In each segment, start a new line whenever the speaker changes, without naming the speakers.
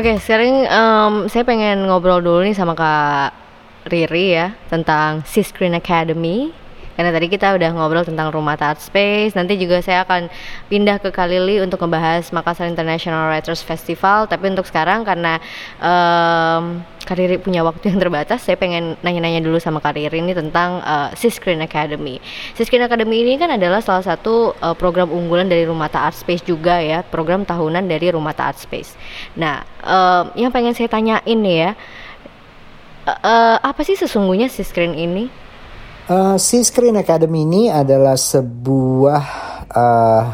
Oke, sekarang um, saya pengen ngobrol dulu nih sama Kak Riri ya tentang Sea Screen Academy. Karena tadi kita udah ngobrol tentang rumah Art Space. Nanti juga saya akan pindah ke Kalili untuk membahas Makassar International Writers Festival. Tapi untuk sekarang karena um, Kariri punya waktu yang terbatas, saya pengen nanya-nanya dulu sama Kariri ini tentang uh, Screen Academy. Screen Academy ini kan adalah salah satu uh, program unggulan dari Rumah Art Space juga ya, program tahunan dari Rumah Art Space. Nah, um, yang pengen saya tanyain ya, uh, apa sih sesungguhnya Screen ini?
Si Screen Academy ini adalah sebuah uh,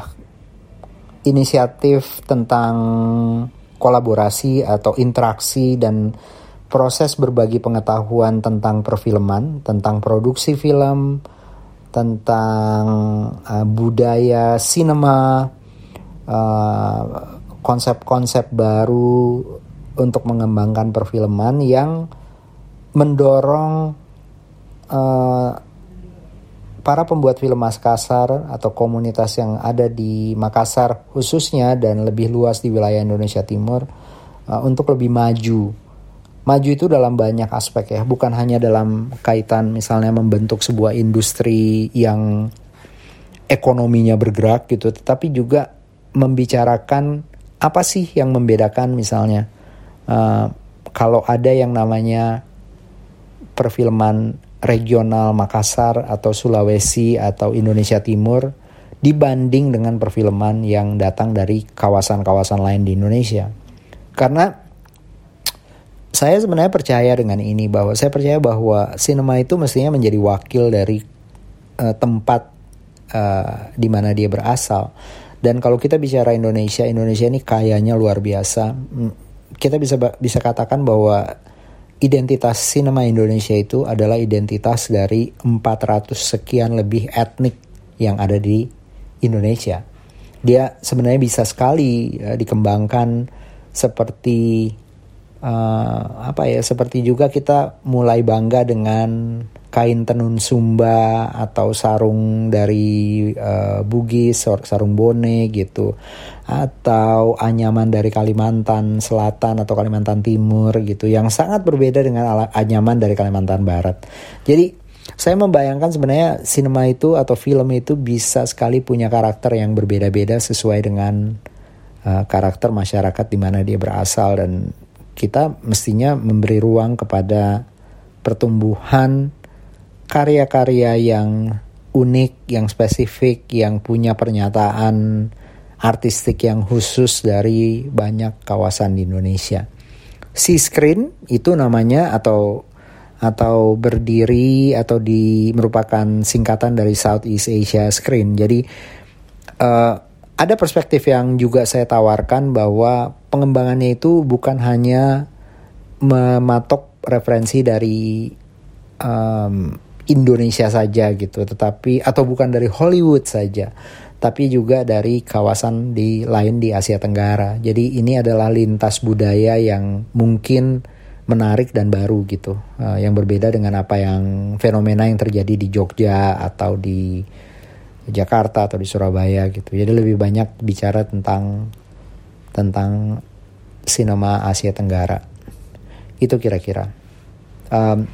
inisiatif tentang kolaborasi atau interaksi dan proses berbagi pengetahuan tentang perfilman, tentang produksi film, tentang uh, budaya sinema, konsep-konsep uh, baru untuk mengembangkan perfilman yang mendorong para pembuat film Makassar atau komunitas yang ada di Makassar khususnya dan lebih luas di wilayah Indonesia Timur uh, untuk lebih maju. Maju itu dalam banyak aspek ya, bukan hanya dalam kaitan misalnya membentuk sebuah industri yang ekonominya bergerak gitu, tetapi juga membicarakan apa sih yang membedakan misalnya uh, kalau ada yang namanya perfilman regional Makassar atau Sulawesi atau Indonesia Timur dibanding dengan perfilman yang datang dari kawasan-kawasan lain di Indonesia. Karena saya sebenarnya percaya dengan ini bahwa saya percaya bahwa sinema itu mestinya menjadi wakil dari uh, tempat uh, di mana dia berasal. Dan kalau kita bicara Indonesia, Indonesia ini kayanya luar biasa. Hmm, kita bisa bisa katakan bahwa identitas sinema Indonesia itu adalah identitas dari 400 sekian lebih etnik yang ada di Indonesia. Dia sebenarnya bisa sekali ya, dikembangkan seperti uh, apa ya? Seperti juga kita mulai bangga dengan kain tenun Sumba atau sarung dari uh, Bugis, sarung bone gitu, atau anyaman dari Kalimantan Selatan atau Kalimantan Timur gitu, yang sangat berbeda dengan anyaman dari Kalimantan Barat. Jadi saya membayangkan sebenarnya sinema itu atau film itu bisa sekali punya karakter yang berbeda-beda sesuai dengan uh, karakter masyarakat di mana dia berasal dan kita mestinya memberi ruang kepada pertumbuhan karya-karya yang unik, yang spesifik, yang punya pernyataan artistik yang khusus dari banyak kawasan di Indonesia. Si screen itu namanya atau atau berdiri atau di merupakan singkatan dari Southeast Asia Screen. Jadi uh, ada perspektif yang juga saya tawarkan bahwa pengembangannya itu bukan hanya mematok referensi dari um, Indonesia saja gitu, tetapi atau bukan dari Hollywood saja, tapi juga dari kawasan di lain di Asia Tenggara. Jadi ini adalah lintas budaya yang mungkin menarik dan baru gitu, uh, yang berbeda dengan apa yang fenomena yang terjadi di Jogja atau di Jakarta atau di Surabaya gitu. Jadi lebih banyak bicara tentang tentang sinema Asia Tenggara. Itu kira-kira. Um,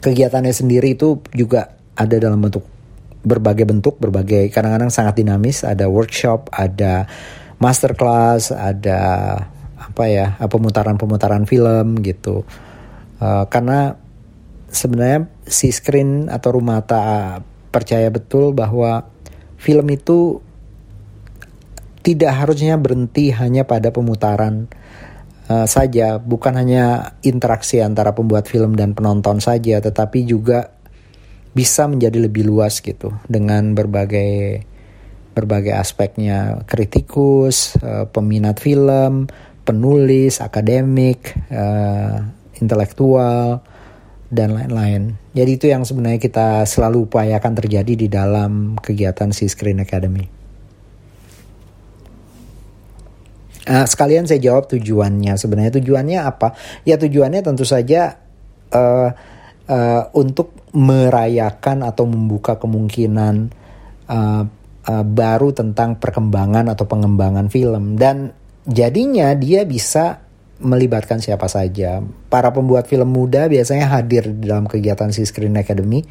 kegiatannya sendiri itu juga ada dalam bentuk berbagai bentuk, berbagai kadang-kadang sangat dinamis, ada workshop, ada masterclass, ada apa ya, pemutaran-pemutaran film gitu. Uh, karena sebenarnya si screen atau rumah tak percaya betul bahwa film itu tidak harusnya berhenti hanya pada pemutaran uh, saja, bukan hanya interaksi antara pembuat film dan penonton saja, tetapi juga bisa menjadi lebih luas gitu dengan berbagai berbagai aspeknya kritikus, uh, peminat film, penulis, akademik, uh, intelektual dan lain-lain. Jadi itu yang sebenarnya kita selalu upayakan terjadi di dalam kegiatan si Screen Academy. Uh, sekalian saya jawab tujuannya. Sebenarnya tujuannya apa? Ya tujuannya tentu saja uh, uh, untuk merayakan atau membuka kemungkinan uh, uh, baru tentang perkembangan atau pengembangan film dan jadinya dia bisa melibatkan siapa saja. Para pembuat film muda biasanya hadir dalam kegiatan si Screen Academy.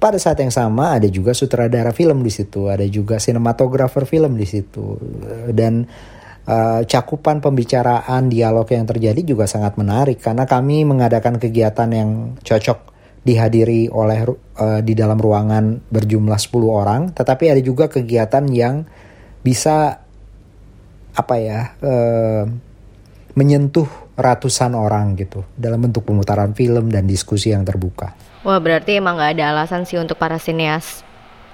Pada saat yang sama ada juga sutradara film di situ, ada juga sinematografer film di situ, dan uh, cakupan pembicaraan dialog yang terjadi juga sangat menarik karena kami mengadakan kegiatan yang cocok dihadiri oleh uh, di dalam ruangan berjumlah 10 orang, tetapi ada juga kegiatan yang bisa apa ya uh, menyentuh ratusan orang gitu dalam bentuk pemutaran film dan diskusi yang terbuka.
Wah berarti emang nggak ada alasan sih untuk para sineas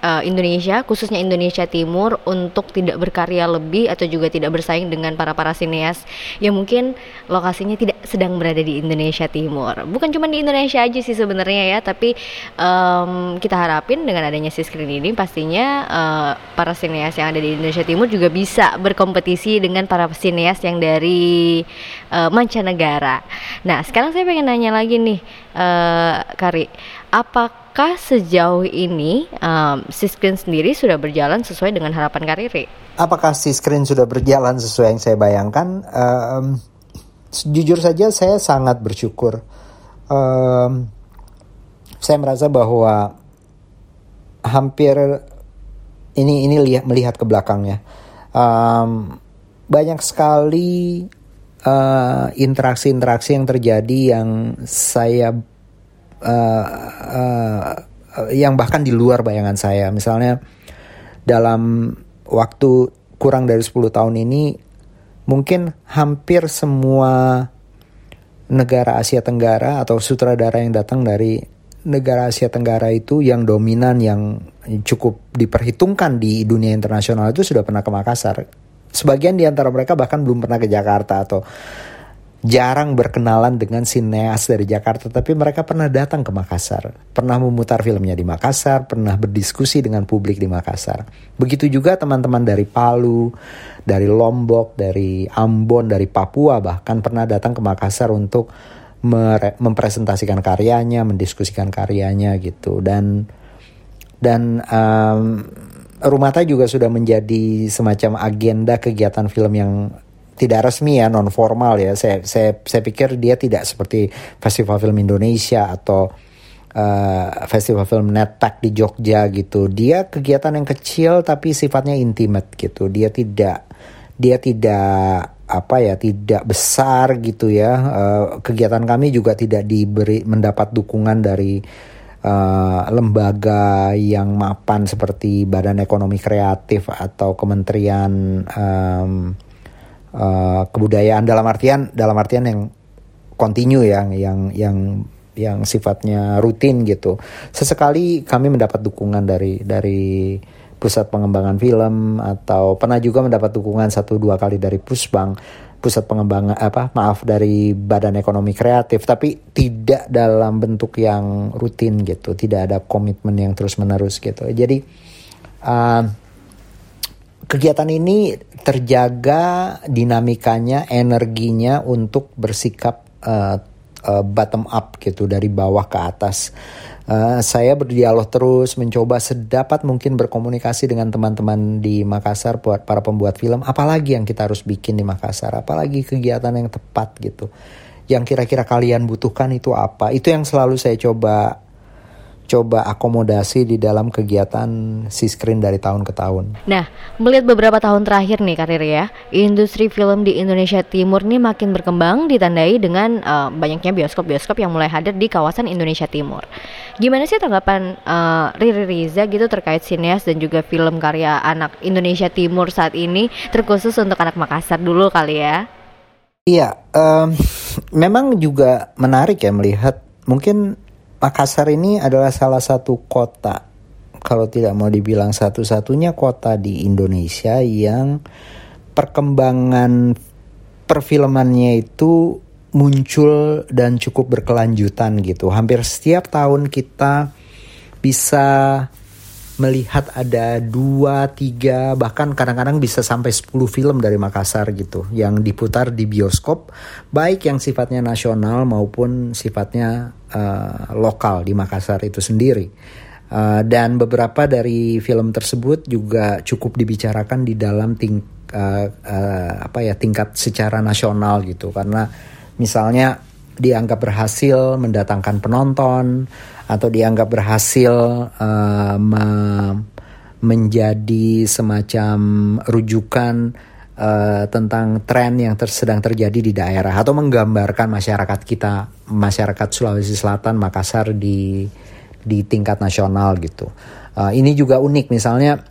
uh, Indonesia, khususnya Indonesia Timur untuk tidak berkarya lebih atau juga tidak bersaing dengan para para sineas yang mungkin lokasinya tidak sedang berada di Indonesia Timur. Bukan cuma di Indonesia aja sih sebenarnya ya, tapi um, kita harapin dengan adanya si screen ini pastinya uh, para sineas yang ada di Indonesia Timur juga bisa berkompetisi dengan para sineas yang dari uh, mancanegara. Nah, sekarang saya pengen nanya lagi nih, uh, Kari, apakah sejauh ini um, Screen sendiri sudah berjalan sesuai dengan harapan Kariri?
Apakah Screen sudah berjalan sesuai yang saya bayangkan? Um, jujur saja saya sangat bersyukur. Um, saya merasa bahwa hampir ini ini lihat melihat ke belakangnya um, banyak sekali uh, interaksi-interaksi yang terjadi yang saya uh, uh, yang bahkan di luar bayangan saya. Misalnya dalam waktu kurang dari 10 tahun ini mungkin hampir semua negara Asia Tenggara atau sutradara yang datang dari negara Asia Tenggara itu yang dominan yang cukup diperhitungkan di dunia internasional itu sudah pernah ke Makassar. Sebagian di antara mereka bahkan belum pernah ke Jakarta atau jarang berkenalan dengan sineas dari Jakarta, tapi mereka pernah datang ke Makassar, pernah memutar filmnya di Makassar, pernah berdiskusi dengan publik di Makassar. Begitu juga teman-teman dari Palu, dari Lombok, dari Ambon, dari Papua bahkan pernah datang ke Makassar untuk mempresentasikan karyanya, mendiskusikan karyanya gitu dan dan um, Rumata juga sudah menjadi semacam agenda kegiatan film yang tidak resmi ya non formal ya. Saya saya saya pikir dia tidak seperti festival film Indonesia atau uh, festival film Netpack di Jogja gitu. Dia kegiatan yang kecil tapi sifatnya intimate gitu. Dia tidak dia tidak apa ya tidak besar gitu ya. Uh, kegiatan kami juga tidak diberi mendapat dukungan dari uh, lembaga yang mapan seperti Badan Ekonomi Kreatif atau Kementerian um, uh, kebudayaan dalam artian dalam artian yang kontinu yang yang yang yang sifatnya rutin gitu. Sesekali kami mendapat dukungan dari dari pusat pengembangan film atau pernah juga mendapat dukungan satu dua kali dari Pusbang pusat pengembangan apa maaf dari Badan Ekonomi Kreatif. Tapi tidak dalam bentuk yang rutin gitu. Tidak ada komitmen yang terus menerus gitu. Jadi uh, kegiatan ini terjaga dinamikanya, energinya untuk bersikap uh, bottom up gitu dari bawah ke atas. Uh, saya berdialog terus, mencoba sedapat mungkin berkomunikasi dengan teman-teman di Makassar, buat para pembuat film. Apalagi yang kita harus bikin di Makassar, apalagi kegiatan yang tepat gitu. Yang kira-kira kalian butuhkan itu apa? Itu yang selalu saya coba coba akomodasi di dalam kegiatan si screen dari tahun ke tahun.
Nah, melihat beberapa tahun terakhir nih karir ya, industri film di Indonesia Timur nih makin berkembang ditandai dengan uh, banyaknya bioskop-bioskop yang mulai hadir di kawasan Indonesia Timur. Gimana sih tanggapan uh, Riri Riza gitu terkait sineas dan juga film karya anak Indonesia Timur saat ini, terkhusus untuk anak Makassar dulu kali ya?
Iya, um, memang juga menarik ya melihat mungkin Makassar ini adalah salah satu kota, kalau tidak mau dibilang satu-satunya kota di Indonesia yang perkembangan perfilmannya itu muncul dan cukup berkelanjutan gitu. Hampir setiap tahun kita bisa melihat ada dua, tiga, bahkan kadang-kadang bisa sampai 10 film dari Makassar gitu yang diputar di bioskop, baik yang sifatnya nasional maupun sifatnya uh, lokal di Makassar itu sendiri. Uh, dan beberapa dari film tersebut juga cukup dibicarakan di dalam ting uh, uh, apa ya tingkat secara nasional gitu karena misalnya dianggap berhasil mendatangkan penonton atau dianggap berhasil uh, me menjadi semacam rujukan uh, tentang tren yang ter sedang terjadi di daerah atau menggambarkan masyarakat kita masyarakat Sulawesi Selatan Makassar di di tingkat nasional gitu. Uh, ini juga unik. Misalnya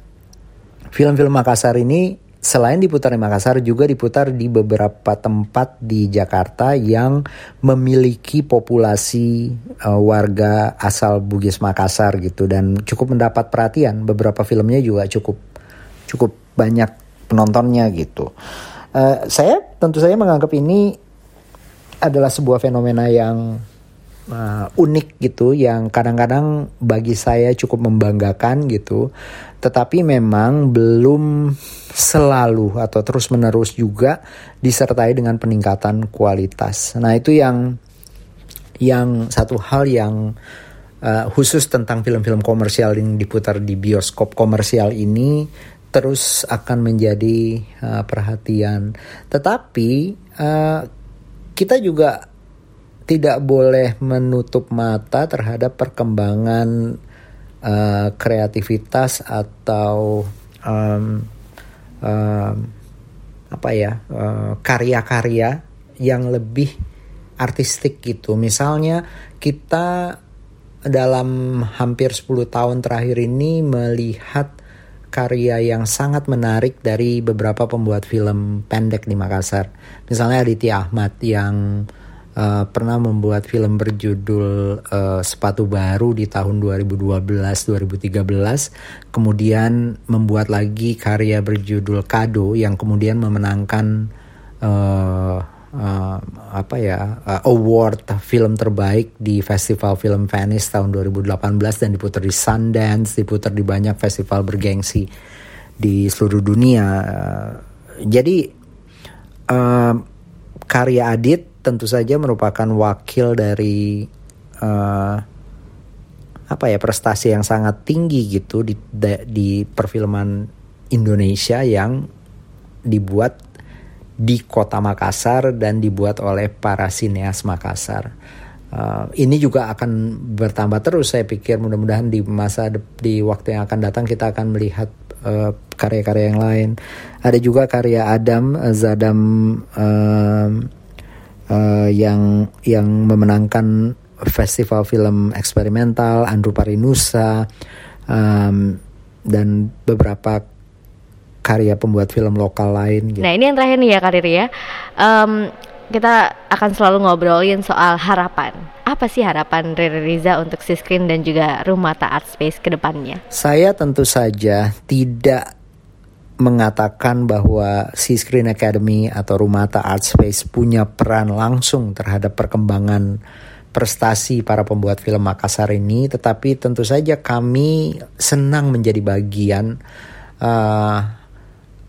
film-film Makassar ini selain diputar di Makassar juga diputar di beberapa tempat di Jakarta yang memiliki populasi uh, warga asal Bugis Makassar gitu. Dan cukup mendapat perhatian. Beberapa filmnya juga cukup cukup banyak penontonnya gitu. Uh, saya tentu saja menganggap ini adalah sebuah fenomena yang uh, unik gitu yang kadang-kadang bagi saya cukup membanggakan gitu tetapi memang belum selalu atau terus-menerus juga disertai dengan peningkatan kualitas. Nah, itu yang yang satu hal yang uh, khusus tentang film-film komersial yang diputar di bioskop komersial ini terus akan menjadi uh, perhatian. Tetapi uh, kita juga tidak boleh menutup mata terhadap perkembangan uh, kreativitas atau um, um, apa ya karya karya-karya yang lebih artistik gitu. Misalnya kita dalam hampir 10 tahun terakhir ini melihat karya yang sangat menarik dari beberapa pembuat film pendek di Makassar. Misalnya Aditya Ahmad yang uh, pernah membuat film berjudul uh, Sepatu Baru di tahun 2012-2013, kemudian membuat lagi karya berjudul Kado yang kemudian memenangkan uh, uh, apa ya uh, award film terbaik di Festival Film Venice tahun 2018 dan diputar di Sundance, diputar di banyak festival bergengsi di seluruh dunia. Uh, jadi uh, karya Adit tentu saja merupakan wakil dari uh, apa ya prestasi yang sangat tinggi gitu di di perfilman Indonesia yang dibuat di kota Makassar dan dibuat oleh para sineas Makassar. Uh, ini juga akan bertambah terus saya pikir mudah-mudahan di masa di waktu yang akan datang kita akan melihat eh, karya-karya yang lain. Ada juga karya Adam Zadam uh, uh, yang yang memenangkan festival film eksperimental Andrew Parinusa um, dan beberapa karya pembuat film lokal lain.
Gitu. Nah ini yang terakhir nih ya Karir ya. Um, kita akan selalu ngobrolin soal harapan. Apa sih harapan Riri Riza untuk Siskrin dan juga Rumata Art Space ke depannya?
Saya tentu saja tidak mengatakan bahwa si Screen Academy atau Rumata Art Space punya peran langsung terhadap perkembangan prestasi para pembuat film Makassar ini, tetapi tentu saja kami senang menjadi bagian uh,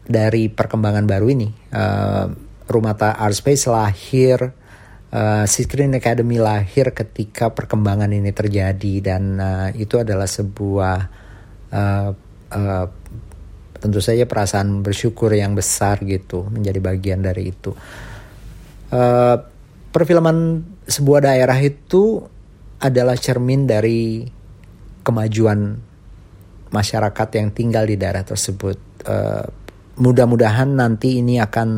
dari perkembangan baru ini. Uh, Rumata Art Space lahir, uh, si Screen Academy lahir ketika perkembangan ini terjadi dan uh, itu adalah sebuah uh, uh, tentu saja perasaan bersyukur yang besar gitu menjadi bagian dari itu. Uh, perfilman sebuah daerah itu adalah cermin dari kemajuan masyarakat yang tinggal di daerah tersebut. Uh, mudah-mudahan nanti ini akan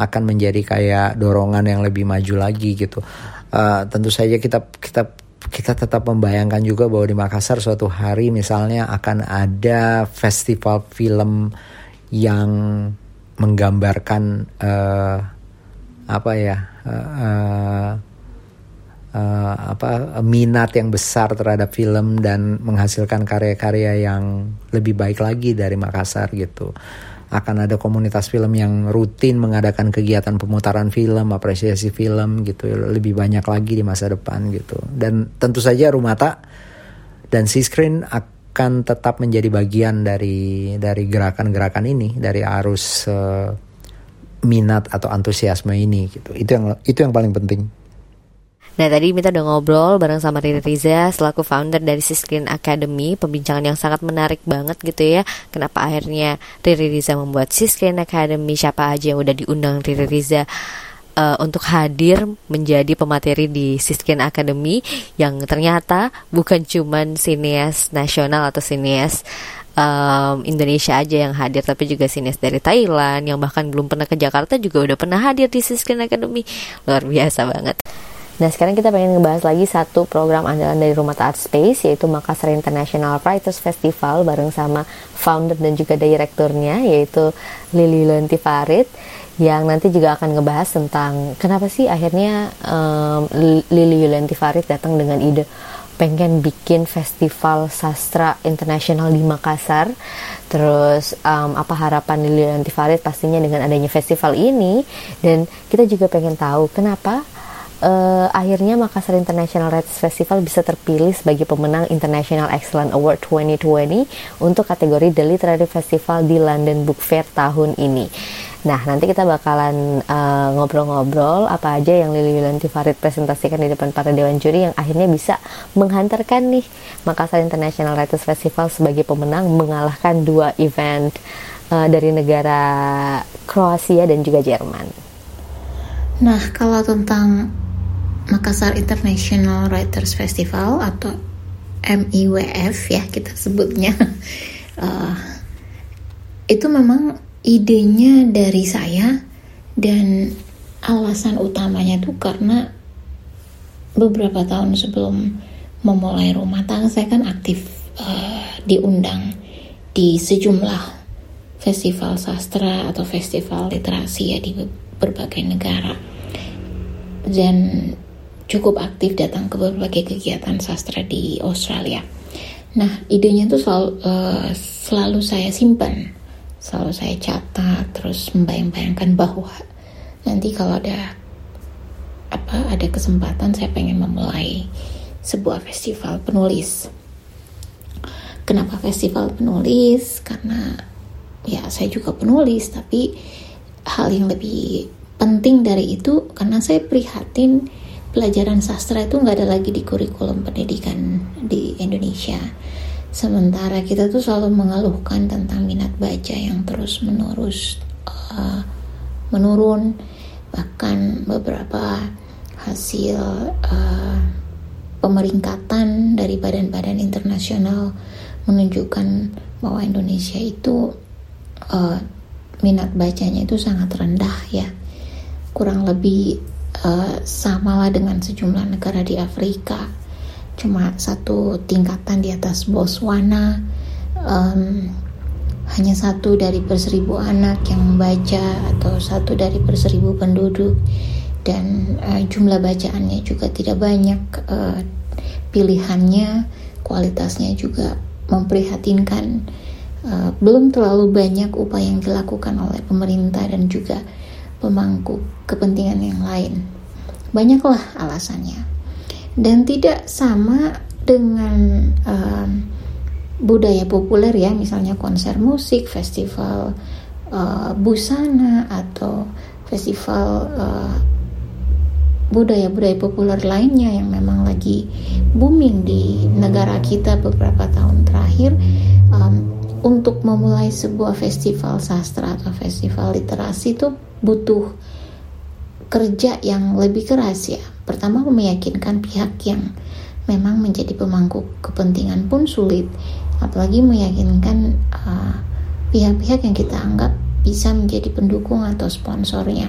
akan menjadi kayak dorongan yang lebih maju lagi gitu. Uh, tentu saja kita kita kita tetap membayangkan juga bahwa di Makassar suatu hari misalnya akan ada festival film yang menggambarkan uh, apa ya uh, uh, apa minat yang besar terhadap film dan menghasilkan karya-karya yang lebih baik lagi dari Makassar gitu akan ada komunitas film yang rutin mengadakan kegiatan pemutaran film, apresiasi film gitu lebih banyak lagi di masa depan gitu. Dan tentu saja Rumata dan C-Screen akan tetap menjadi bagian dari dari gerakan-gerakan ini, dari arus uh, minat atau antusiasme ini gitu. Itu yang itu yang paling penting.
Nah tadi Mita udah ngobrol bareng sama Riri Riza selaku founder dari Siskin Academy. Pembincangan yang sangat menarik banget gitu ya. Kenapa akhirnya Riri Riza membuat Siskin Academy? Siapa aja yang udah diundang Riri Riza uh, untuk hadir menjadi pemateri di Siskin Academy? Yang ternyata bukan cuman sinias nasional atau sinias um, Indonesia aja yang hadir tapi juga sinias dari Thailand yang bahkan belum pernah ke Jakarta juga udah pernah hadir di Siskin Academy. Luar biasa banget Nah sekarang kita pengen ngebahas lagi satu program andalan dari Rumah Art Space yaitu Makassar International Writers Festival bareng sama founder dan juga direkturnya yaitu Lili Lenti Farid yang nanti juga akan ngebahas tentang kenapa sih akhirnya um, Lili Lenti Farid datang dengan ide pengen bikin festival sastra internasional di Makassar. Terus um, apa harapan Lili Lenti Farid pastinya dengan adanya festival ini dan kita juga pengen tahu kenapa uh, akhirnya Makassar International Rights Festival bisa terpilih sebagai pemenang International Excellent Award 2020 untuk kategori The Literary Festival di London Book Fair tahun ini. Nah, nanti kita bakalan eh, ngobrol-ngobrol uh, apa aja yang Lili Yulanti Farid presentasikan di depan para dewan juri yang akhirnya bisa menghantarkan nih Makassar International Writers Festival sebagai pemenang mengalahkan dua event uh, dari negara Kroasia dan juga Jerman.
Nah, kalau tentang Makassar International Writers Festival atau MIWF ya kita sebutnya. Uh, itu memang idenya dari saya dan alasan utamanya itu karena beberapa tahun sebelum memulai rumah tangga saya kan aktif uh, diundang di sejumlah festival sastra atau festival literasi ya di berbagai negara. Dan cukup aktif datang ke berbagai kegiatan sastra di Australia. Nah, idenya tuh selalu, uh, selalu saya simpan, selalu saya catat, terus membayang-bayangkan bahwa nanti kalau ada apa ada kesempatan saya pengen memulai sebuah festival penulis. Kenapa festival penulis? Karena ya saya juga penulis, tapi hal yang lebih penting dari itu karena saya prihatin pelajaran sastra itu nggak ada lagi di kurikulum pendidikan di Indonesia. Sementara kita tuh selalu mengeluhkan tentang minat baca yang terus menerus uh, menurun, bahkan beberapa hasil uh, pemeringkatan dari badan-badan internasional menunjukkan bahwa Indonesia itu uh, minat bacanya itu sangat rendah ya, kurang lebih uh, samalah dengan sejumlah negara di Afrika. Cuma satu tingkatan di atas Botswana. Um, hanya satu dari per seribu anak yang membaca atau satu dari per seribu penduduk. Dan uh, jumlah bacaannya juga tidak banyak. Uh, pilihannya kualitasnya juga memprihatinkan. Uh, belum terlalu banyak upaya yang dilakukan oleh pemerintah dan juga pemangku kepentingan yang lain. Banyaklah alasannya. Dan tidak sama dengan um, budaya populer ya, misalnya konser musik, festival uh, busana atau festival uh, budaya-budaya populer lainnya yang memang lagi booming di negara kita beberapa tahun terakhir um, untuk memulai sebuah festival sastra atau festival literasi itu butuh kerja yang lebih keras ya. Pertama meyakinkan pihak yang memang menjadi pemangku kepentingan pun sulit, apalagi meyakinkan uh, pihak-pihak uh, yang kita anggap bisa menjadi pendukung atau sponsornya.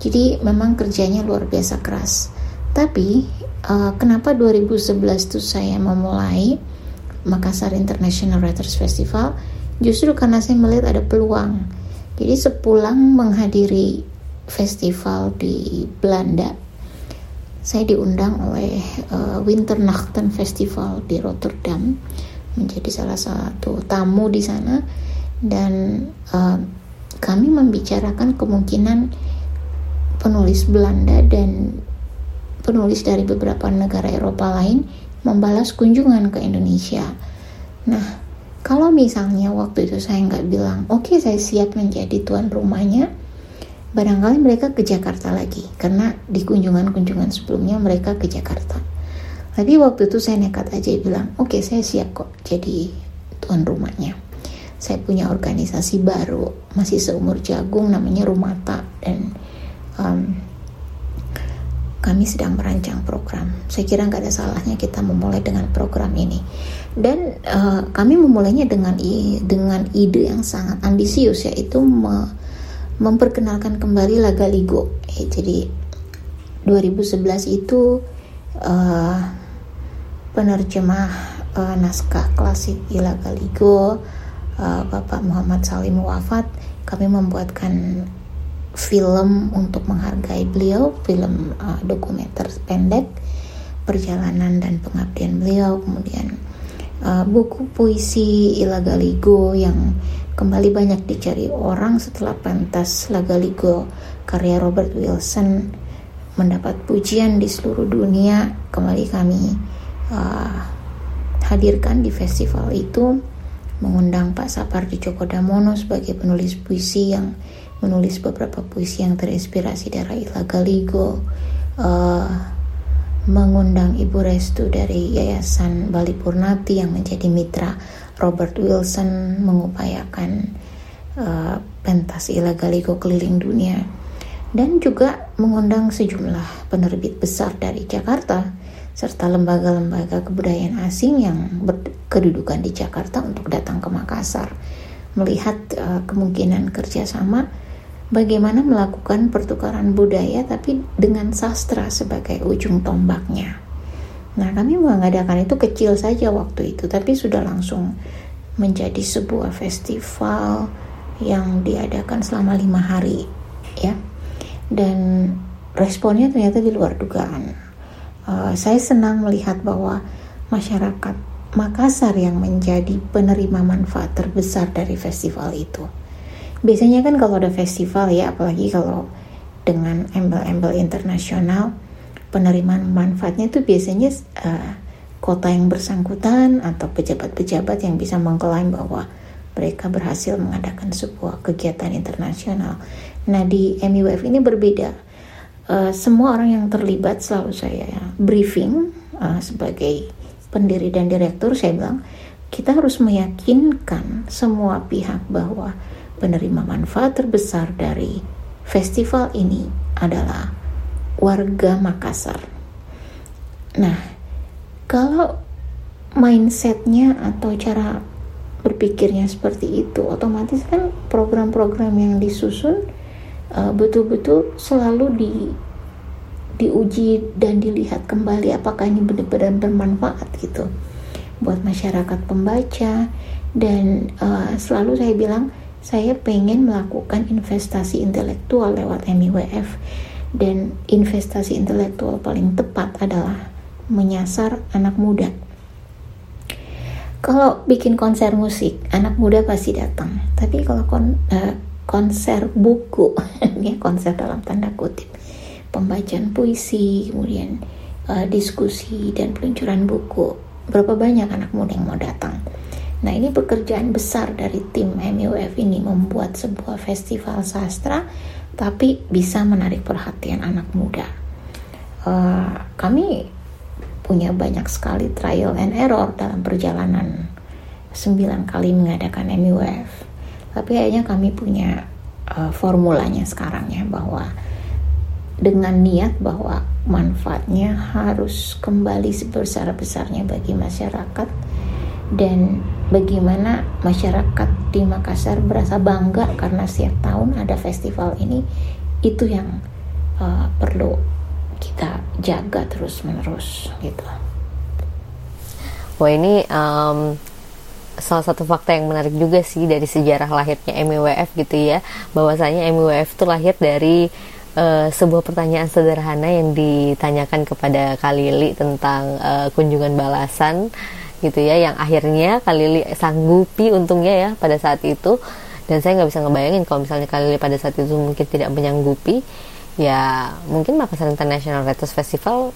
Jadi memang kerjanya luar biasa keras. Tapi uh, kenapa 2011 itu saya memulai Makassar International Writers Festival? Justru karena saya melihat ada peluang jadi sepulang menghadiri festival di Belanda, saya diundang oleh uh, Winternachten Festival di Rotterdam menjadi salah satu tamu di sana dan uh, kami membicarakan kemungkinan penulis Belanda dan penulis dari beberapa negara Eropa lain membalas kunjungan ke Indonesia. Nah, kalau misalnya waktu itu saya nggak bilang, oke okay, saya siap menjadi tuan rumahnya, barangkali mereka ke Jakarta lagi karena di kunjungan-kunjungan sebelumnya mereka ke Jakarta. Tapi waktu itu saya nekat aja bilang, oke okay, saya siap kok jadi tuan rumahnya. Saya punya organisasi baru, masih seumur jagung namanya Rumata dan um, kami sedang merancang program. Saya kira nggak ada salahnya kita memulai dengan program ini. Dan uh, kami memulainya dengan dengan ide yang sangat ambisius yaitu me, memperkenalkan kembali Laga Ligo. Eh, jadi 2011 itu uh, penerjemah uh, naskah klasik Ilaga Ligo uh, Bapak Muhammad Salim wafat kami membuatkan film untuk menghargai beliau film uh, dokumenter pendek perjalanan dan pengabdian beliau kemudian uh, buku puisi Ilaga Ligo yang kembali banyak dicari orang setelah pentas Lagaligo karya Robert Wilson mendapat pujian di seluruh dunia. Kembali kami uh, hadirkan di festival itu mengundang Pak Sapardi Djoko Damono sebagai penulis puisi yang menulis beberapa puisi yang terinspirasi dari Ila Galigo uh, mengundang Ibu Restu dari Yayasan Bali Purnati yang menjadi mitra Robert Wilson mengupayakan uh, pentas Ila Galigo keliling dunia. Dan juga mengundang sejumlah penerbit besar dari Jakarta serta lembaga-lembaga kebudayaan asing yang berkedudukan di Jakarta untuk datang ke Makassar melihat uh, kemungkinan kerjasama bagaimana melakukan pertukaran budaya tapi dengan sastra sebagai ujung tombaknya. Nah kami mengadakan itu kecil saja waktu itu tapi sudah langsung menjadi sebuah festival yang diadakan selama lima hari ya dan responnya ternyata di luar dugaan uh, saya senang melihat bahwa masyarakat Makassar yang menjadi penerima manfaat terbesar dari festival itu. Biasanya kan kalau ada festival ya, apalagi kalau dengan embel-embel internasional, penerimaan manfaatnya itu biasanya uh, kota yang bersangkutan atau pejabat-pejabat yang bisa mengklaim bahwa mereka berhasil mengadakan sebuah kegiatan internasional. Nah di MUF ini berbeda uh, semua orang yang terlibat selalu saya briefing uh, sebagai pendiri dan direktur saya bilang kita harus meyakinkan semua pihak bahwa penerima manfaat terbesar dari festival ini adalah warga Makassar. Nah, kalau mindsetnya atau cara berpikirnya seperti itu, otomatis kan program-program yang disusun eh, betul-betul selalu di diuji dan dilihat kembali apakah ini benar-benar bermanfaat gitu buat masyarakat pembaca dan uh, selalu saya bilang saya pengen melakukan investasi intelektual lewat MIWF dan investasi intelektual paling tepat adalah menyasar anak muda. Kalau bikin konser musik, anak muda pasti datang. Tapi kalau kon, uh, konser buku konser dalam tanda kutip pembacaan puisi kemudian uh, diskusi dan peluncuran buku berapa banyak anak muda yang mau datang nah ini pekerjaan besar dari tim MUF ini membuat sebuah festival sastra tapi bisa menarik perhatian anak muda. Uh, kami punya banyak sekali trial and error dalam perjalanan sembilan kali mengadakan MUF tapi kayaknya kami punya uh, formulanya sekarang ya bahwa dengan niat bahwa manfaatnya harus kembali sebesar-besarnya bagi masyarakat dan bagaimana masyarakat di Makassar berasa bangga karena setiap tahun ada festival ini? Itu yang uh, perlu kita jaga terus menerus gitu.
Wah ini um, salah satu fakta yang menarik juga sih dari sejarah lahirnya MWF gitu ya. Bahwasanya MWF itu lahir dari uh, sebuah pertanyaan sederhana yang ditanyakan kepada Kalili tentang uh, kunjungan balasan gitu ya yang akhirnya Kalili sanggupi untungnya ya pada saat itu. Dan saya nggak bisa ngebayangin kalau misalnya Kalili pada saat itu mungkin tidak menyanggupi ya mungkin Makassar International Writers Festival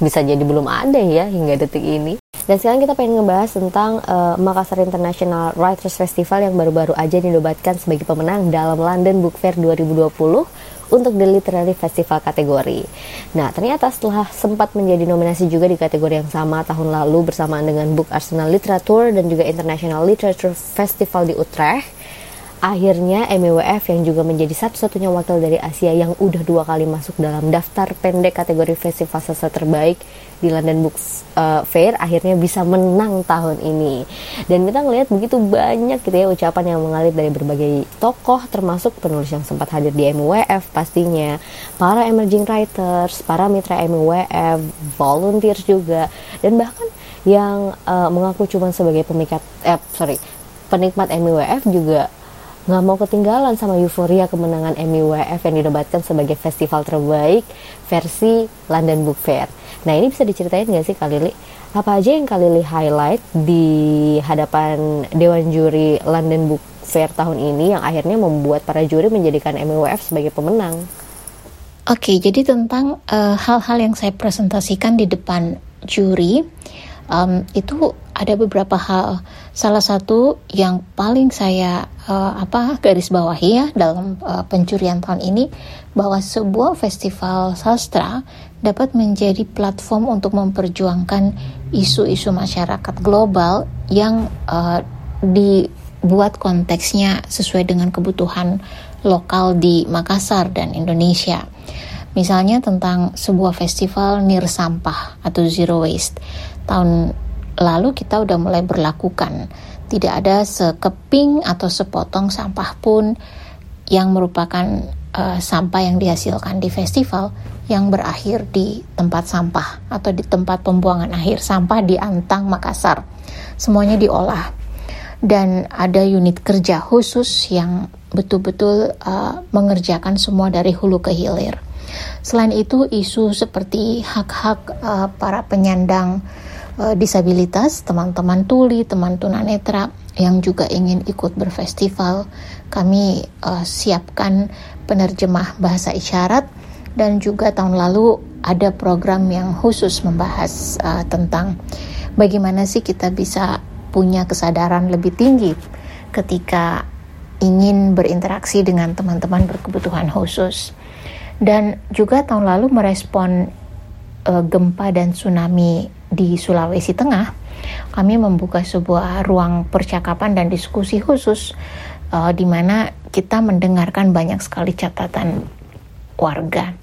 bisa jadi belum ada ya hingga detik ini. Dan sekarang kita pengen ngebahas tentang uh, Makassar International Writers Festival yang baru-baru aja dinobatkan sebagai pemenang dalam London Book Fair 2020 untuk The Literary Festival kategori. Nah, ternyata setelah sempat menjadi nominasi juga di kategori yang sama tahun lalu bersamaan dengan Book Arsenal Literature dan juga International Literature Festival di Utrecht, Akhirnya MEWF yang juga menjadi satu-satunya wakil dari Asia yang udah dua kali masuk dalam daftar pendek kategori festival sastra terbaik di London Books uh, Fair akhirnya bisa menang tahun ini. Dan kita ngelihat begitu banyak gitu ya ucapan yang mengalir dari berbagai tokoh termasuk penulis yang sempat hadir di MEWF pastinya, para emerging writers, para mitra MEWF, volunteers juga dan bahkan yang uh, mengaku cuma sebagai pemikat eh sorry penikmat MEWF juga nggak mau ketinggalan sama euforia kemenangan Emmy yang dinobatkan sebagai festival terbaik versi London Book Fair. Nah ini bisa diceritain nggak sih Kak Lili? Apa aja yang Kak Lili highlight di hadapan Dewan Juri London Book Fair tahun ini yang akhirnya membuat para juri menjadikan Emmy sebagai pemenang?
Oke, jadi tentang eh, hal-hal uh, yang saya presentasikan di depan juri um, itu ada beberapa hal. Salah satu yang paling saya uh, apa garis bawahi ya dalam uh, pencurian tahun ini bahwa sebuah festival sastra dapat menjadi platform untuk memperjuangkan isu-isu masyarakat global yang uh, dibuat konteksnya sesuai dengan kebutuhan lokal di Makassar dan Indonesia. Misalnya tentang sebuah festival nir sampah atau zero waste. Tahun lalu kita udah mulai berlakukan. Tidak ada sekeping atau sepotong sampah pun yang merupakan uh, sampah yang dihasilkan di festival yang berakhir di tempat sampah atau di tempat pembuangan akhir sampah di Antang, Makassar. Semuanya diolah dan ada unit kerja khusus yang betul-betul uh, mengerjakan semua dari hulu ke hilir. Selain itu, isu seperti hak-hak uh, para penyandang uh, disabilitas, teman-teman tuli, teman tunanetra yang juga ingin ikut berfestival. Kami uh, siapkan penerjemah bahasa isyarat dan juga tahun lalu ada program yang khusus membahas uh, tentang bagaimana sih kita bisa punya kesadaran lebih tinggi ketika ingin berinteraksi dengan teman-teman berkebutuhan khusus. Dan juga tahun lalu merespon uh, gempa dan tsunami di Sulawesi Tengah, kami membuka sebuah ruang percakapan dan diskusi khusus uh, di mana kita mendengarkan banyak sekali catatan warga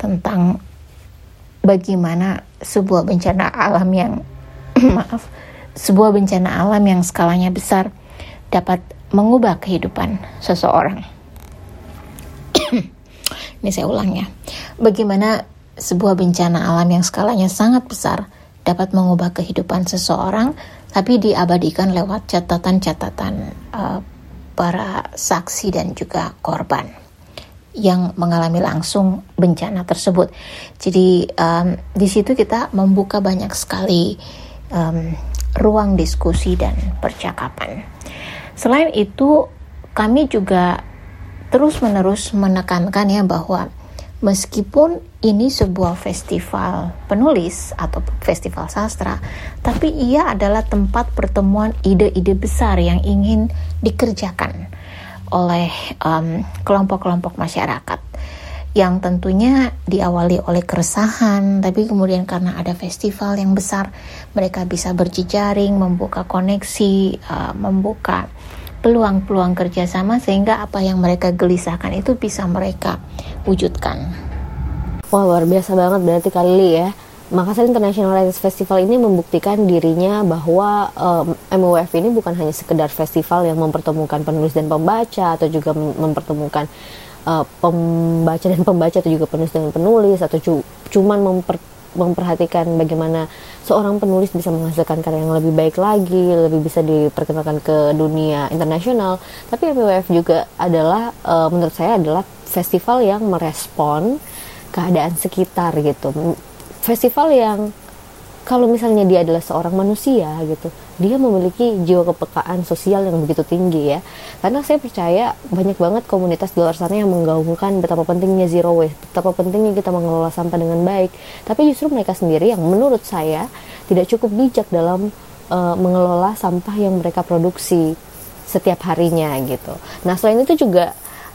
tentang bagaimana sebuah bencana alam yang maaf, sebuah bencana alam yang skalanya besar dapat mengubah kehidupan seseorang. Ini saya ulang ya. Bagaimana sebuah bencana alam yang skalanya sangat besar dapat mengubah kehidupan seseorang, tapi diabadikan lewat catatan-catatan uh, para saksi dan juga korban yang mengalami langsung bencana tersebut. Jadi um, di situ kita membuka banyak sekali um, ruang diskusi dan percakapan. Selain itu, kami juga terus-menerus menekankan ya bahwa meskipun ini sebuah festival penulis atau festival sastra, tapi ia adalah tempat pertemuan ide-ide besar yang ingin dikerjakan oleh kelompok-kelompok um, masyarakat yang tentunya diawali oleh keresahan, tapi kemudian karena ada festival yang besar, mereka bisa berjejaring, membuka koneksi, uh, membuka peluang-peluang kerjasama sehingga apa yang mereka gelisahkan itu bisa mereka wujudkan.
Wah luar biasa banget berarti kali ya. Makassar International Writers Festival ini membuktikan dirinya bahwa um, MUF ini bukan hanya sekedar festival yang mempertemukan penulis dan pembaca atau juga mempertemukan uh, pembaca dan pembaca atau juga penulis dan penulis atau cu cuman memper memperhatikan bagaimana seorang penulis bisa menghasilkan karya yang lebih baik lagi, lebih bisa diperkenalkan ke dunia internasional. Tapi MWF juga adalah uh, menurut saya adalah festival yang merespon keadaan sekitar gitu. Festival yang kalau misalnya dia adalah seorang manusia gitu dia memiliki jiwa kepekaan sosial yang begitu tinggi ya karena saya percaya banyak banget komunitas di luar sana yang menggaungkan betapa pentingnya zero waste betapa pentingnya kita mengelola sampah dengan baik tapi justru mereka sendiri yang menurut saya tidak cukup bijak dalam uh, mengelola sampah yang mereka produksi setiap harinya gitu. Nah selain itu juga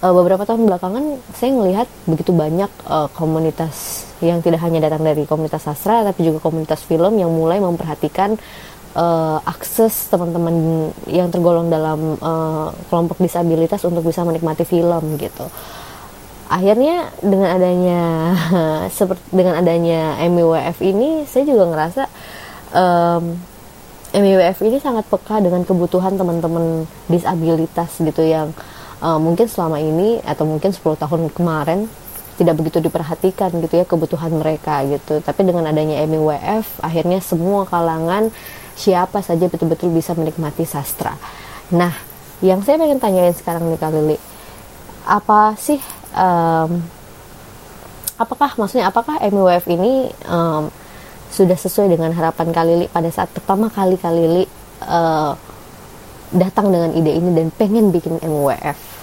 uh, beberapa tahun belakangan saya melihat begitu banyak uh, komunitas yang tidak hanya datang dari komunitas sastra tapi juga komunitas film yang mulai memperhatikan uh, akses teman-teman yang tergolong dalam uh, kelompok disabilitas untuk bisa menikmati film gitu. Akhirnya dengan adanya seperti dengan adanya MIWF ini saya juga ngerasa um, MIWF ini sangat peka dengan kebutuhan teman-teman disabilitas gitu yang mungkin selama ini atau mungkin 10 tahun kemarin tidak begitu diperhatikan gitu ya kebutuhan mereka gitu. Tapi dengan adanya MIWF akhirnya semua kalangan siapa saja betul-betul bisa menikmati sastra. Nah, yang saya pengen tanyain sekarang nih Kak Lili, apa sih um, apakah maksudnya apakah MIWF ini um, sudah sesuai dengan harapan Kalili pada saat pertama kali Kalili uh, datang dengan ide ini dan pengen bikin MWF.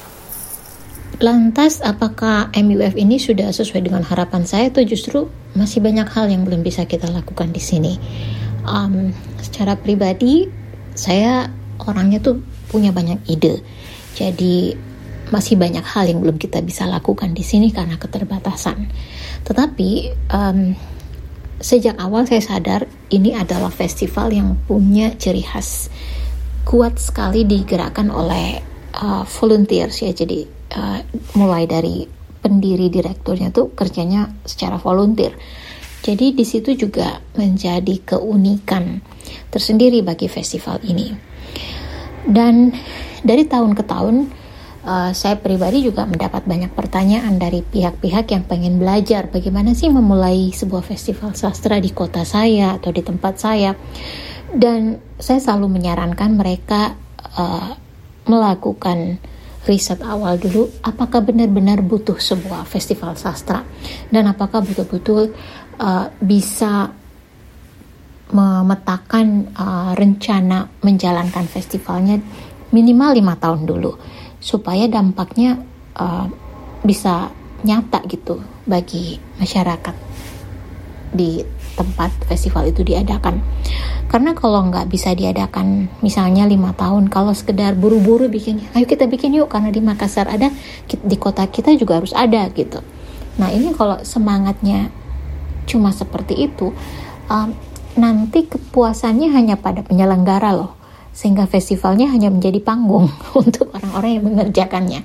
Lantas apakah MUF ini sudah sesuai dengan harapan saya atau justru masih banyak hal yang belum bisa kita lakukan di sini? Um, secara pribadi saya orangnya tuh punya banyak ide, jadi masih banyak hal yang belum kita bisa lakukan di sini karena keterbatasan. Tetapi um, sejak awal saya sadar ini adalah festival yang punya ciri khas kuat sekali digerakkan oleh uh, volunteers ya jadi uh, mulai dari pendiri direkturnya tuh kerjanya secara volunteer. Jadi di situ juga menjadi keunikan tersendiri bagi festival ini. Dan dari tahun ke tahun uh, saya pribadi juga mendapat banyak pertanyaan dari pihak-pihak yang pengen belajar bagaimana sih memulai sebuah festival sastra di kota saya atau di tempat saya. Dan saya selalu menyarankan mereka uh, melakukan riset awal dulu apakah benar-benar butuh sebuah festival sastra? Dan apakah betul-betul uh, bisa memetakan uh, rencana menjalankan festivalnya minimal lima tahun dulu supaya dampaknya uh, bisa nyata gitu bagi masyarakat di tempat festival itu diadakan. Karena kalau nggak bisa diadakan misalnya lima tahun, kalau sekedar buru-buru bikin, ayo kita bikin yuk karena di Makassar ada, di kota kita juga harus ada gitu. Nah ini kalau semangatnya cuma seperti itu, um, nanti kepuasannya hanya pada penyelenggara loh sehingga festivalnya hanya menjadi panggung untuk orang-orang yang mengerjakannya.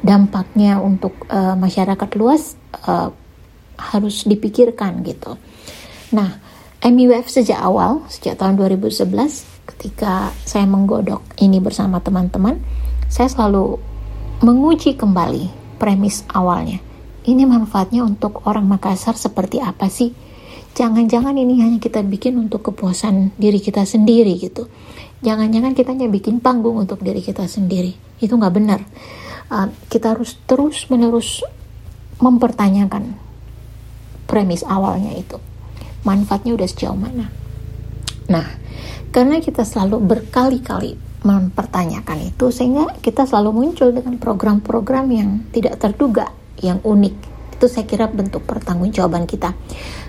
Dampaknya untuk uh, masyarakat luas uh, harus dipikirkan gitu. Nah, MUF sejak awal, sejak tahun 2011, ketika saya menggodok ini bersama teman-teman, saya selalu menguji kembali premis awalnya. Ini manfaatnya untuk orang Makassar seperti apa sih? Jangan-jangan ini hanya kita bikin untuk kepuasan diri kita sendiri gitu jangan-jangan kita hanya bikin panggung untuk diri kita sendiri itu nggak benar uh, kita harus terus menerus mempertanyakan premis awalnya itu manfaatnya udah sejauh mana. Nah karena kita selalu berkali-kali mempertanyakan itu sehingga kita selalu muncul dengan program-program yang tidak terduga yang unik. Itu saya kira bentuk pertanggungjawaban kita.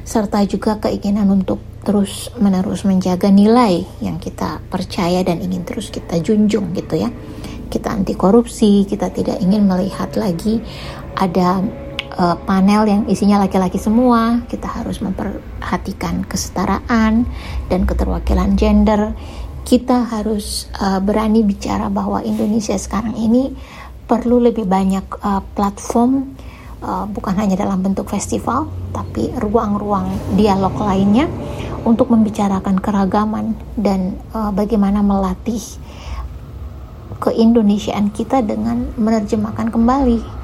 Serta juga keinginan untuk terus menerus menjaga nilai yang kita percaya dan ingin terus kita junjung gitu ya. Kita anti korupsi kita tidak ingin melihat lagi ada uh, panel yang isinya laki-laki semua. Kita harus memperhatikan kesetaraan dan keterwakilan gender. Kita harus uh, berani bicara bahwa Indonesia sekarang ini perlu lebih banyak uh, platform uh, bukan hanya dalam bentuk festival, tapi ruang-ruang dialog lainnya untuk membicarakan keragaman dan uh, bagaimana melatih keindonesiaan kita dengan menerjemahkan kembali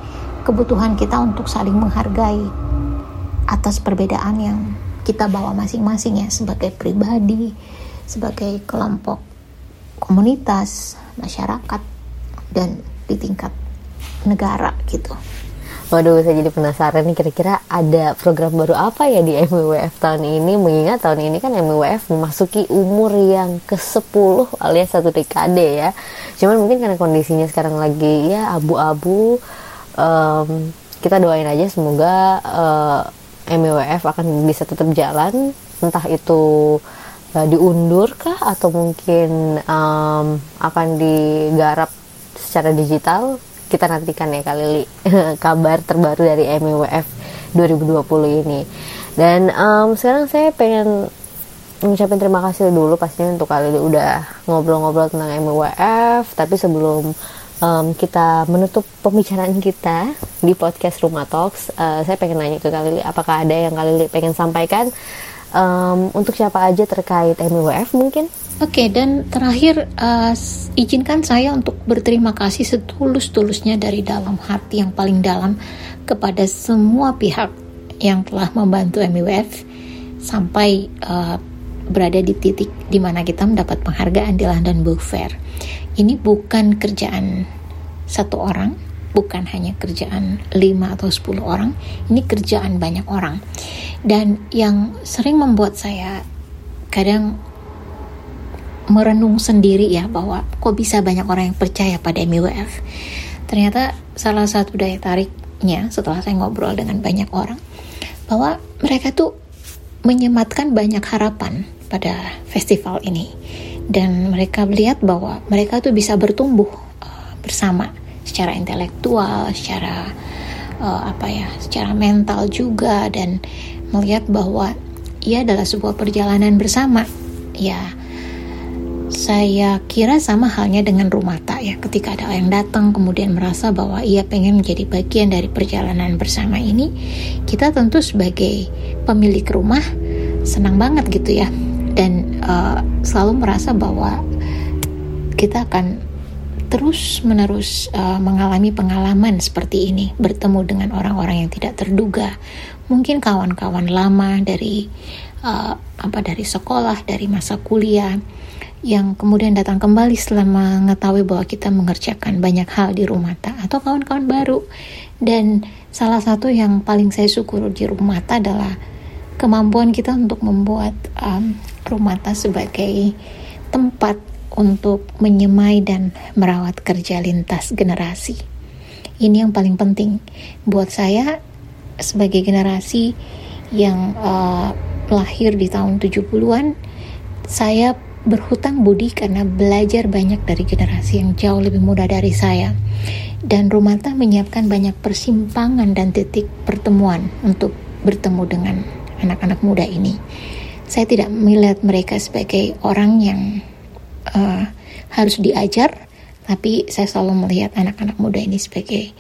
kebutuhan kita untuk saling menghargai atas perbedaan yang kita bawa masing-masing ya sebagai pribadi, sebagai kelompok komunitas, masyarakat dan di tingkat negara gitu.
Waduh, saya jadi penasaran nih kira-kira ada program baru apa ya di MWF tahun ini mengingat tahun ini kan MWF memasuki umur yang ke-10 alias satu dekade ya. Cuman mungkin karena kondisinya sekarang lagi ya abu-abu um, kita doain aja semoga uh, eh, MWF akan bisa tetap jalan entah itu uh, diundur kah atau mungkin um, akan digarap secara digital. Kita nantikan ya kali kabar terbaru dari MWF 2020 ini. Dan um, sekarang saya pengen mengucapkan terima kasih dulu pastinya untuk kali ini udah ngobrol-ngobrol tentang MWF tapi sebelum um, kita menutup pembicaraan kita di podcast Rumah Talks uh, saya pengen nanya ke Kalili apakah ada yang Kalili pengen sampaikan um, untuk siapa aja terkait MWF mungkin?
Oke, okay, dan terakhir uh, izinkan saya untuk berterima kasih setulus-tulusnya dari dalam hati yang paling dalam kepada semua pihak yang telah membantu MWF sampai uh, berada di titik di mana kita mendapat penghargaan di London Book Fair. Ini bukan kerjaan satu orang, bukan hanya kerjaan 5 atau 10 orang, ini kerjaan banyak orang. Dan yang sering membuat saya kadang merenung sendiri ya bahwa kok bisa banyak orang yang percaya pada MWF. Ternyata salah satu daya tariknya setelah saya ngobrol dengan banyak orang bahwa mereka tuh menyematkan banyak harapan pada festival ini dan mereka melihat bahwa mereka tuh bisa bertumbuh uh, bersama secara intelektual, secara uh, apa ya, secara mental juga dan melihat bahwa ia adalah sebuah perjalanan bersama. Ya, saya kira sama halnya dengan Rumata ya. Ketika ada yang datang kemudian merasa bahwa ia pengen menjadi bagian dari perjalanan bersama ini, kita tentu sebagai pemilik rumah senang banget gitu ya. Dan uh, selalu merasa bahwa kita akan terus menerus uh, mengalami pengalaman seperti ini, bertemu dengan orang-orang yang tidak terduga, mungkin kawan-kawan lama dari uh, apa dari sekolah, dari masa kuliah yang kemudian datang kembali setelah mengetahui bahwa kita mengerjakan banyak hal di rumah tak atau kawan-kawan baru. Dan salah satu yang paling saya syukur di rumah tak adalah kemampuan kita untuk membuat um, tak sebagai tempat untuk menyemai dan merawat kerja lintas generasi. Ini yang paling penting buat saya sebagai generasi yang uh, lahir di tahun 70-an. Saya berhutang budi karena belajar banyak dari generasi yang jauh lebih muda dari saya. Dan Rumata menyiapkan banyak persimpangan dan titik pertemuan untuk bertemu dengan anak-anak muda ini. Saya tidak melihat mereka sebagai orang yang uh, harus diajar, tapi saya selalu melihat anak-anak muda ini sebagai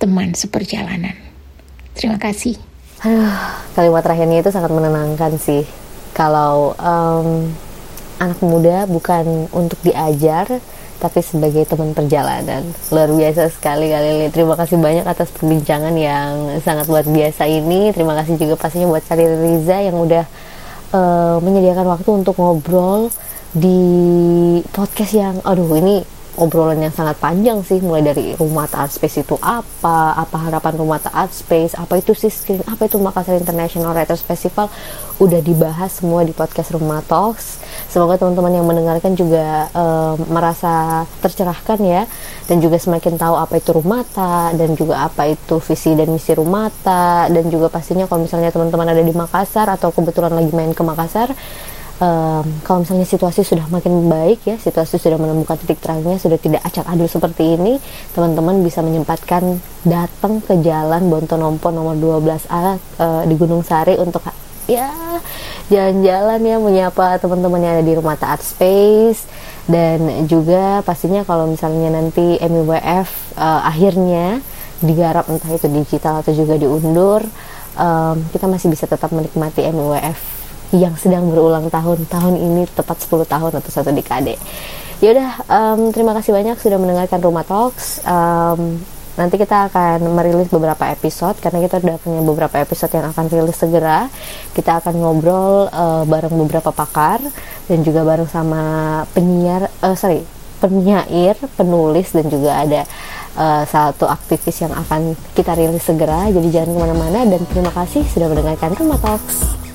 teman seperjalanan. Terima kasih.
Aduh, kalimat terakhirnya itu sangat menenangkan sih. Kalau um, anak muda bukan untuk diajar, tapi sebagai teman perjalanan. Luar biasa sekali kali Terima kasih banyak atas perbincangan yang sangat luar biasa ini. Terima kasih juga pastinya buat Kali Riza yang udah uh, menyediakan waktu untuk ngobrol di podcast yang aduh ini obrolan yang sangat panjang sih. Mulai dari rumah art space itu apa apa harapan rumah art space apa itu sih screen apa itu Makassar International Writers Festival. Udah dibahas semua di podcast rumah talks semoga teman-teman yang mendengarkan juga um, merasa tercerahkan ya dan juga semakin tahu apa itu rumata dan juga apa itu visi dan misi rumata dan juga pastinya kalau misalnya teman-teman ada di Makassar atau kebetulan lagi main ke Makassar um, kalau misalnya situasi sudah makin baik ya situasi sudah menemukan titik terangnya sudah tidak acak adul seperti ini teman-teman bisa menyempatkan datang ke jalan Bontonompo nomor 12A uh, di Gunung Sari untuk ya jalan-jalan ya menyapa teman-teman yang ada di rumah Art Space. Dan juga pastinya kalau misalnya nanti MUWF uh, akhirnya digarap entah itu digital atau juga diundur um, kita masih bisa tetap menikmati MUWF yang sedang berulang tahun. Tahun ini tepat 10 tahun atau satu dekade. Yaudah um, terima kasih banyak sudah mendengarkan Rumah Talks. Um, nanti kita akan merilis beberapa episode karena kita sudah punya beberapa episode yang akan rilis segera. Kita akan ngobrol uh, bareng beberapa pakar dan juga bareng sama penyiar uh, sorry penyair penulis dan juga ada uh, satu aktivis yang akan kita rilis segera. Jadi jangan ke mana-mana dan terima kasih sudah mendengarkan Rumah Talks